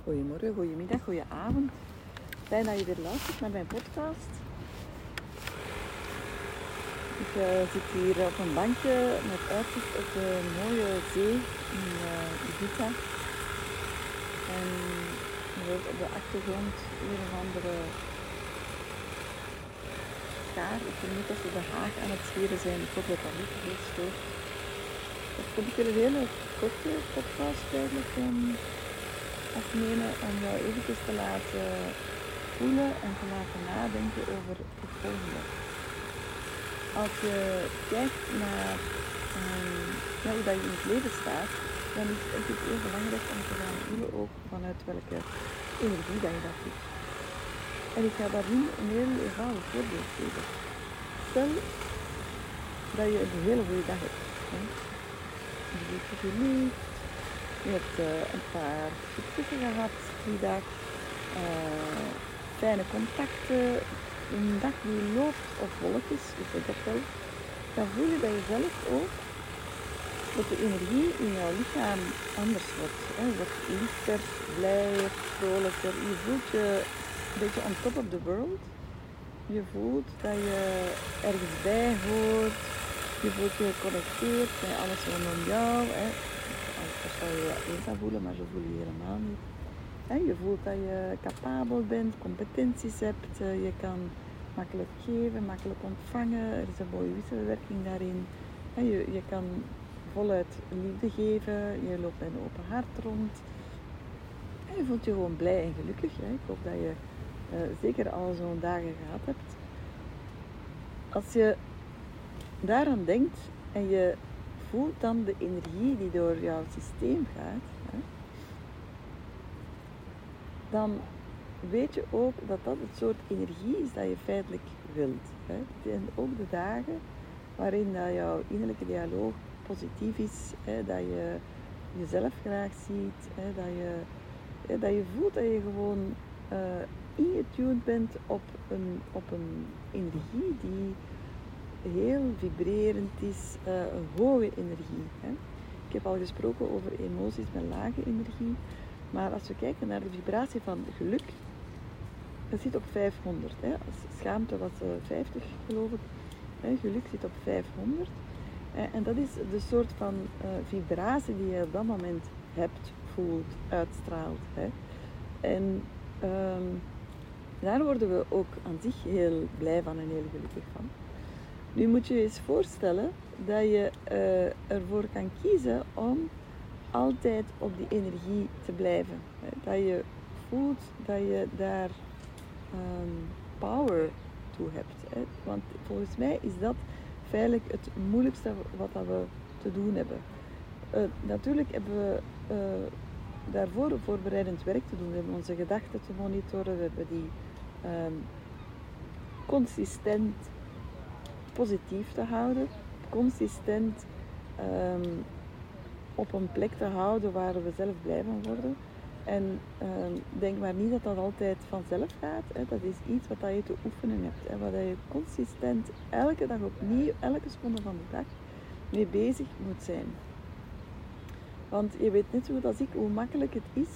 Goedemorgen, goedemiddag, goedenavond. Fijn dat je weer luistert naar mijn podcast. Ik uh, zit hier op een bankje met uitzicht op de mooie zee in uh, Ibiza. En je hoort op de achtergrond een of andere schaar. Ik vermoed dat ze de haag aan het scheren zijn. Ik hoop dat dat niet heel stoort. Ik een hele korte podcast eigenlijk um, opnemen om jou eventjes te laten voelen en te laten nadenken over het volgende. Als je kijkt naar um, hoe dat je in het leven staat, dan is het natuurlijk heel belangrijk om te gaan voelen ook vanuit welke energie dat je dat doet. En ik ga daar nu een heel eenvoudig voorbeeld geven. Stel dat je een hele goede dag hebt. Hè? Je je geliefd, je hebt uh, een paar successen gehad die dag, uh, fijne contacten, een dag die loopt op wolkjes, je weet dat wel. Dan voel je bij jezelf ook dat de energie in jouw lichaam anders wordt. Hè. Je wordt lichter, blijer, vrolijker. Je voelt je een beetje on top of the world. Je voelt dat je ergens bij hoort. Je voelt je geconnecteerd met alles rondom jou. Hè. Anders zou je je eenzaam voelen, maar zo voel je helemaal niet. Je voelt dat je capabel bent, competenties hebt. Eh, je kan makkelijk geven, makkelijk ontvangen. Er is een mooie wisselwerking daarin. Je, je kan voluit liefde geven. Je loopt met een open hart rond. En je voelt je gewoon blij en gelukkig. Hè. Ik hoop dat je uh, zeker al zo'n dagen gehad hebt. Als je daaraan denkt en je voelt dan de energie die door jouw systeem gaat, hè, dan weet je ook dat dat het soort energie is dat je feitelijk wilt. Hè. En ook de dagen waarin dat jouw innerlijke dialoog positief is, hè, dat je jezelf graag ziet, hè, dat, je, hè, dat je voelt dat je gewoon uh, ingetuned bent op een, op een energie die heel vibrerend is, een hoge energie. Hè. Ik heb al gesproken over emoties met lage energie, maar als we kijken naar de vibratie van geluk, dat zit op 500. Hè. Schaamte was uh, 50 geloof ik, hè. geluk zit op 500. En dat is de soort van uh, vibratie die je op dat moment hebt, voelt, uitstraalt. Hè. En um, daar worden we ook aan zich heel blij van en heel gelukkig van. Nu moet je je eens voorstellen dat je uh, ervoor kan kiezen om altijd op die energie te blijven. Dat je voelt dat je daar um, power toe hebt. Want volgens mij is dat feitelijk het moeilijkste wat dat we te doen hebben. Uh, natuurlijk hebben we uh, daarvoor voorbereidend werk te doen. We hebben onze gedachten te monitoren, we hebben die um, consistent positief te houden, consistent um, op een plek te houden waar we zelf blij van worden. En uh, denk maar niet dat dat altijd vanzelf gaat. Dat is iets wat je te oefenen hebt. Hè. Waar je consistent elke dag opnieuw, elke seconde van de dag mee bezig moet zijn. Want je weet net zo goed als ik hoe makkelijk het is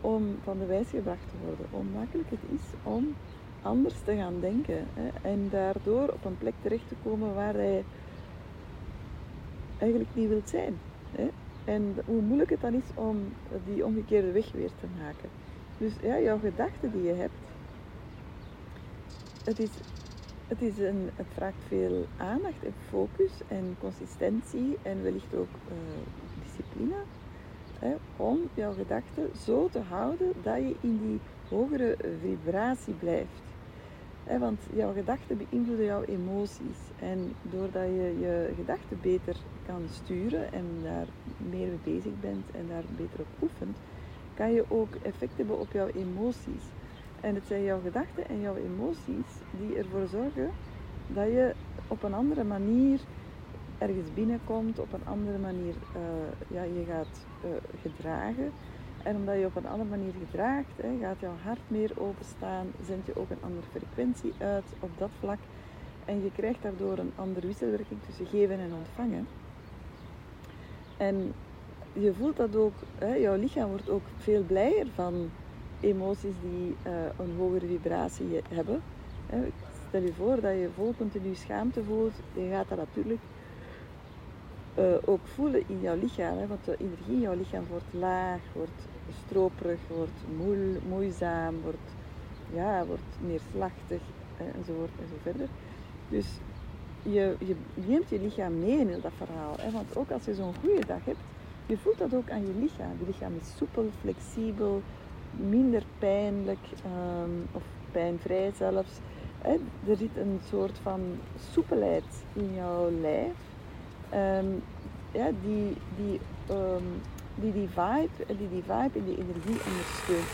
om van de wijs gebracht te worden. Hoe makkelijk het is om anders te gaan denken. Hè. En daardoor op een plek terecht te komen waar je eigenlijk niet wilt zijn. Hè. En hoe moeilijk het dan is om die omgekeerde weg weer te maken. Dus ja, jouw gedachten die je hebt, het, is, het, is een, het vraagt veel aandacht en focus en consistentie en wellicht ook uh, discipline. Hè, om jouw gedachten zo te houden dat je in die hogere vibratie blijft want jouw gedachten beïnvloeden jouw emoties. En doordat je je gedachten beter kan sturen en daar meer mee bezig bent en daar beter op oefent, kan je ook effect hebben op jouw emoties. En het zijn jouw gedachten en jouw emoties die ervoor zorgen dat je op een andere manier ergens binnenkomt, op een andere manier uh, ja, je gaat uh, gedragen. En omdat je op een andere manier gedraagt, hè, gaat jouw hart meer openstaan, zend je ook een andere frequentie uit op dat vlak. En je krijgt daardoor een andere wisselwerking tussen geven en ontvangen. En je voelt dat ook, hè, jouw lichaam wordt ook veel blijer van emoties die uh, een hogere vibratie hebben. Stel je voor dat je vol continu schaamte voelt, je gaat dat natuurlijk uh, ook voelen in jouw lichaam. Hè, want de energie in jouw lichaam wordt laag, wordt stroperig, wordt moe, moeizaam, wordt, ja, wordt neerslachtig hè, enzovoort en zo verder. Dus je, je neemt je lichaam mee in dat verhaal. Hè, want ook als je zo'n goede dag hebt, je voelt dat ook aan je lichaam. Je lichaam is soepel, flexibel, minder pijnlijk um, of pijnvrij zelfs. Er zit een soort van soepelheid in jouw lijf. Um, ja, die, die, um, die die vibe, die die vibe en die energie ondersteunt.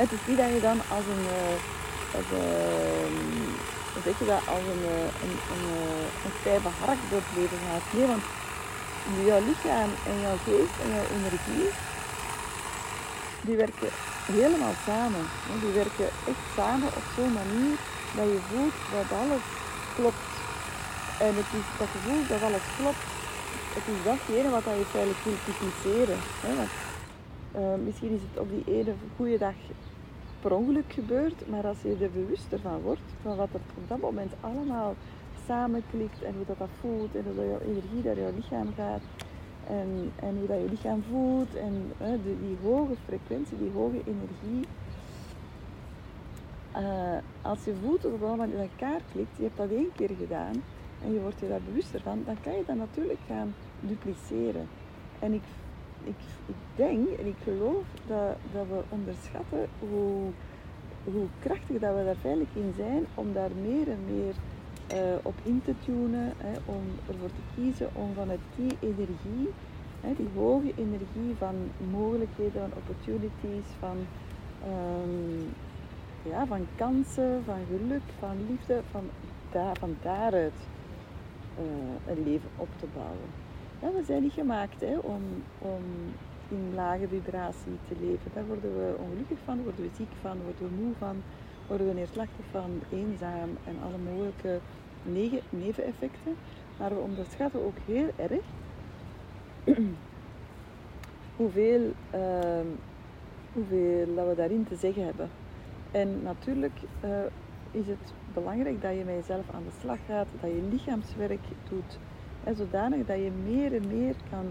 Het is niet dat je dan als een, uh, als, uh, zeg je dat, als een, een, een, een hark door het leven gaat. Nee, want jouw lichaam en jouw geest en jouw energie, die werken helemaal samen. Die werken echt samen op zo'n manier dat je voelt dat alles klopt. En het is dat gevoel dat alles klopt, het is datgene wat je feitelijk wil publiceren. Want, uh, misschien is het op die ene goede dag per ongeluk gebeurd, maar als je er bewuster van wordt, van wat er op dat moment allemaal samenklikt en hoe dat, dat voelt en hoe dat energie naar jouw lichaam gaat en, en hoe dat je lichaam voelt en de, die hoge frequentie, die hoge energie. Uh, als je voelt dat het allemaal in elkaar klikt, je hebt dat één keer gedaan en je wordt je daar bewuster van, dan kan je dat natuurlijk gaan dupliceren. En ik, ik, ik denk en ik geloof dat, dat we onderschatten hoe, hoe krachtig dat we daar veilig in zijn om daar meer en meer uh, op in te tunen, hè, om ervoor te kiezen om vanuit die energie, hè, die hoge energie van mogelijkheden, van opportunities, van, um, ja, van kansen, van geluk, van liefde, van, daar, van daaruit uh, een leven op te bouwen. We zijn niet gemaakt hè, om, om in lage vibratie te leven. Daar worden we ongelukkig van, worden we ziek van, worden we moe van, worden we neerslachtig van, eenzaam en alle mogelijke neveneffecten. Maar we onderschatten ook heel erg hoeveel, uh, hoeveel we daarin te zeggen hebben. En natuurlijk uh, is het belangrijk dat je met jezelf aan de slag gaat, dat je lichaamswerk doet, en zodanig dat je meer en meer kan,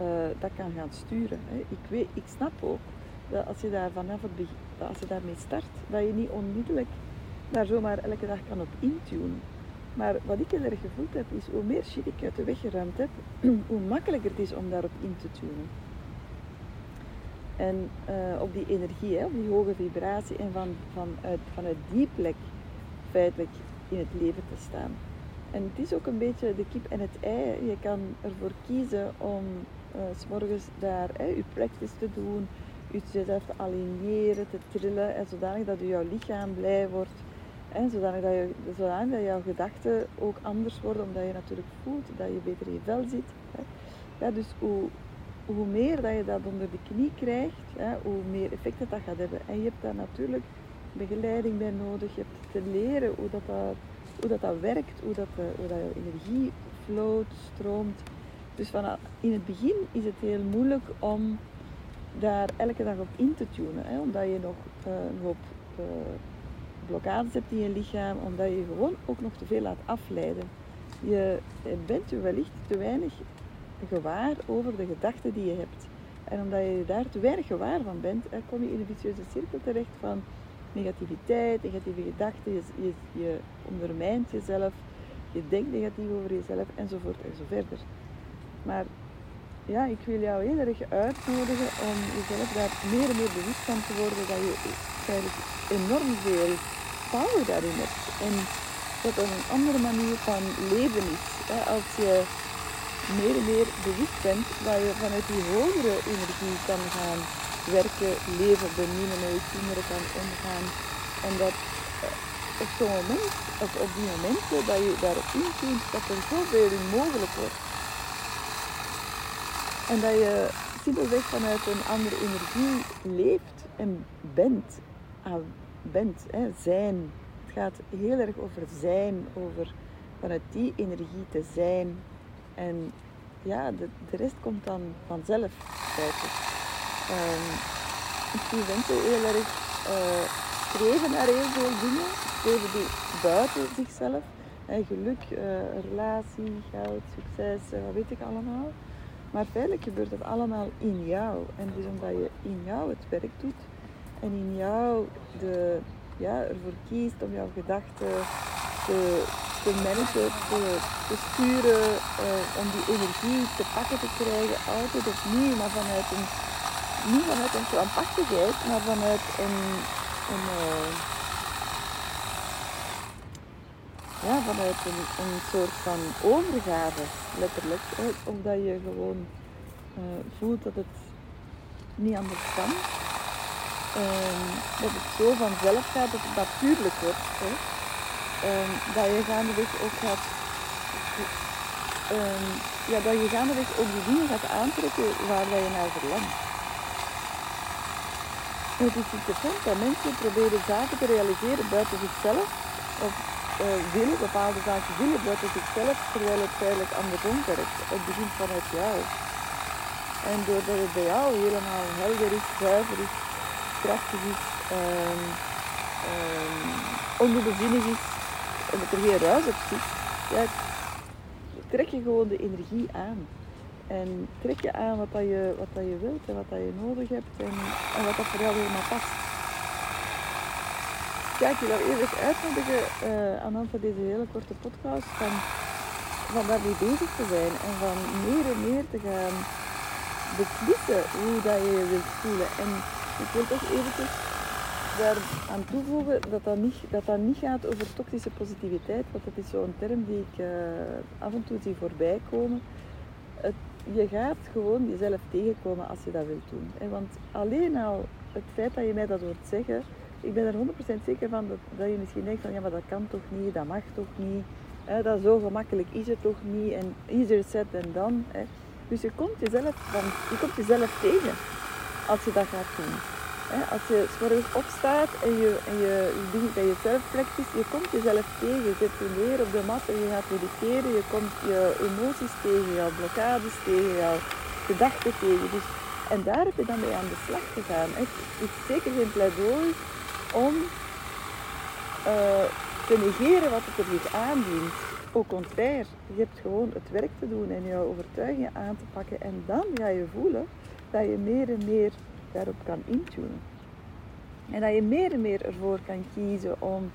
uh, dat kan gaan sturen. Hè. Ik, weet, ik snap ook dat als je daar vanaf het begin, als je daarmee start, dat je niet onmiddellijk daar zomaar elke dag kan op intunen. Maar wat ik heel erg gevoeld heb, is hoe meer shit ik uit de weg geruimd heb, hoe makkelijker het is om daarop in te tunen. En uh, op die energie, hè, op die hoge vibratie en van, vanuit, vanuit die plek feitelijk in het leven te staan. En het is ook een beetje de kip en het ei. Je kan ervoor kiezen om uh, s morgens daar je practice te doen, jezelf te aligneren, te trillen, en zodanig dat jouw lichaam blij wordt. En zodanig dat, je, zodanig dat jouw gedachten ook anders worden, omdat je natuurlijk voelt dat je beter in je vel zit. Hè. Ja, dus hoe, hoe meer dat je dat onder de knie krijgt, ja, hoe meer effect dat, dat gaat hebben. En je hebt daar natuurlijk begeleiding bij nodig. Je hebt te leren hoe dat, dat, hoe dat, dat werkt, hoe dat, eh, hoe dat energie floot, stroomt. Dus van, in het begin is het heel moeilijk om daar elke dag op in te tunen. Hè, omdat je nog uh, een hoop uh, blokkades hebt in je lichaam, omdat je gewoon ook nog te veel laat afleiden. Je bent je wellicht te weinig gewaar over de gedachten die je hebt. En omdat je daar te weinig gewaar van bent, kom je in een vicieuze cirkel terecht van negativiteit, negatieve gedachten, je, ondermijnt jezelf, je denkt negatief over jezelf enzovoort en zo verder. Maar ja, ik wil jou heel erg uitnodigen om jezelf daar meer en meer bewust van te worden dat je eigenlijk enorm veel power daarin hebt. En dat er een andere manier van leven is. Als je meer en meer bewust bent dat je vanuit die hogere energie kan gaan werken, leven, beminnen, met je kinderen kan omgaan. En dat eh, op zo'n moment, of op die momenten dat je daarop intunt, dat er zoveel mogelijk wordt. En dat je simpelweg vanuit een andere energie leeft en bent. Ah, bent, hè, zijn. Het gaat heel erg over zijn, over vanuit die energie te zijn. En ja, de, de rest komt dan vanzelf. Feitelijk. Um, ik zie mensen heel erg uh, streven naar heel veel dingen. Streven die buiten zichzelf. En geluk, uh, relatie, geld, succes, uh, wat weet ik allemaal. Maar feitelijk gebeurt dat allemaal in jou. En dus omdat je in jou het werk doet en in jou de, ja, ervoor kiest om jouw gedachten te, te managen, te, te sturen, om die energie te pakken te krijgen, altijd opnieuw, maar vanuit een, niet vanuit een krampachtigheid, maar vanuit een, een uh, ja, vanuit een, soort van overgave, letterlijk. Omdat je gewoon uh, voelt dat het niet anders kan. Um, dat het zo vanzelf gaat, dat het natuurlijk wordt. Um, dat je gaandeweg ook gaat. Um, ja, dat je gaandeweg ook die dingen gaat aantrekken waar je naar verlangt. Het is interessant dat mensen proberen zaken te realiseren buiten zichzelf. Of uh, willen, bepaalde zaken willen buiten zichzelf, terwijl het feitelijk andersom werkt. Het begint vanuit jou. En doordat het bij jou helemaal helder is, zuiver is, krachtig is, um, is, en dat er geen ruis op zit, trek je gewoon de energie aan. En trek je aan wat, dat je, wat dat je wilt en wat dat je nodig hebt en, en wat dat voor jou helemaal past. Kijk je daar eerlijk uitnodigen uh, aan de hand van deze hele korte podcast van, van daarmee bezig te zijn en van meer en meer te gaan beslissen hoe dat je je wilt voelen. En ik wil toch eventjes daar aan toevoegen dat dat, niet, dat dat niet gaat over toxische positiviteit, want dat is zo'n term die ik uh, af en toe zie voorbij komen. Het, je gaat gewoon jezelf tegenkomen als je dat wilt doen. Hè? Want alleen al het feit dat je mij dat hoort zeggen, ik ben er 100% zeker van dat, dat je misschien denkt van ja, maar dat kan toch niet, dat mag toch niet. Hè? Dat zo gemakkelijk is het toch niet en easier said done. Hè? Dus je komt jezelf, je komt jezelf tegen als je dat gaat doen. Als je s'morgens opstaat en je, en je, je begint bij jezelf praktisch, je komt jezelf tegen. Je zit je neer op de mat en je gaat mediteren. Je komt je emoties tegen, jouw blokkades tegen, jouw gedachten tegen. Dus, en daar heb je dan mee aan de slag gegaan. Het is zeker geen pleidooi om uh, te negeren wat het er zich aandient. Au contraire, je hebt gewoon het werk te doen en jouw overtuigingen aan te pakken. En dan ga je voelen dat je meer en meer daarop kan intunen. En dat je meer en meer ervoor kan kiezen om,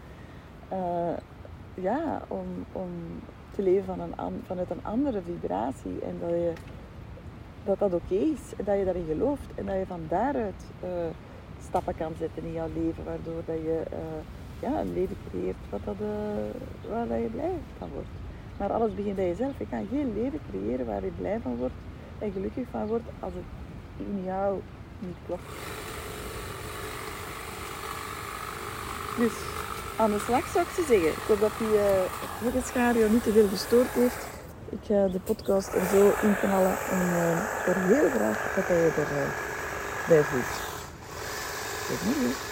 uh, ja, om, om te leven van een, vanuit een andere vibratie. En dat je, dat, dat oké is. En dat je daarin gelooft. En dat je van daaruit uh, stappen kan zetten in jouw leven. Waardoor dat je uh, ja, een leven creëert wat dat, waar dat je blij van wordt. Maar alles begint bij jezelf. Je kan geen leven creëren waar je blij van wordt en gelukkig van wordt als het in jou niet klopt. Dus aan de slag zou ik ze zeggen. Ik hoop dat die uh, niet te veel gestoord heeft. Ik ga de podcast er zo in knallen en uh, ik hoor heel graag dat je erbij uh, bij voelt. Tot.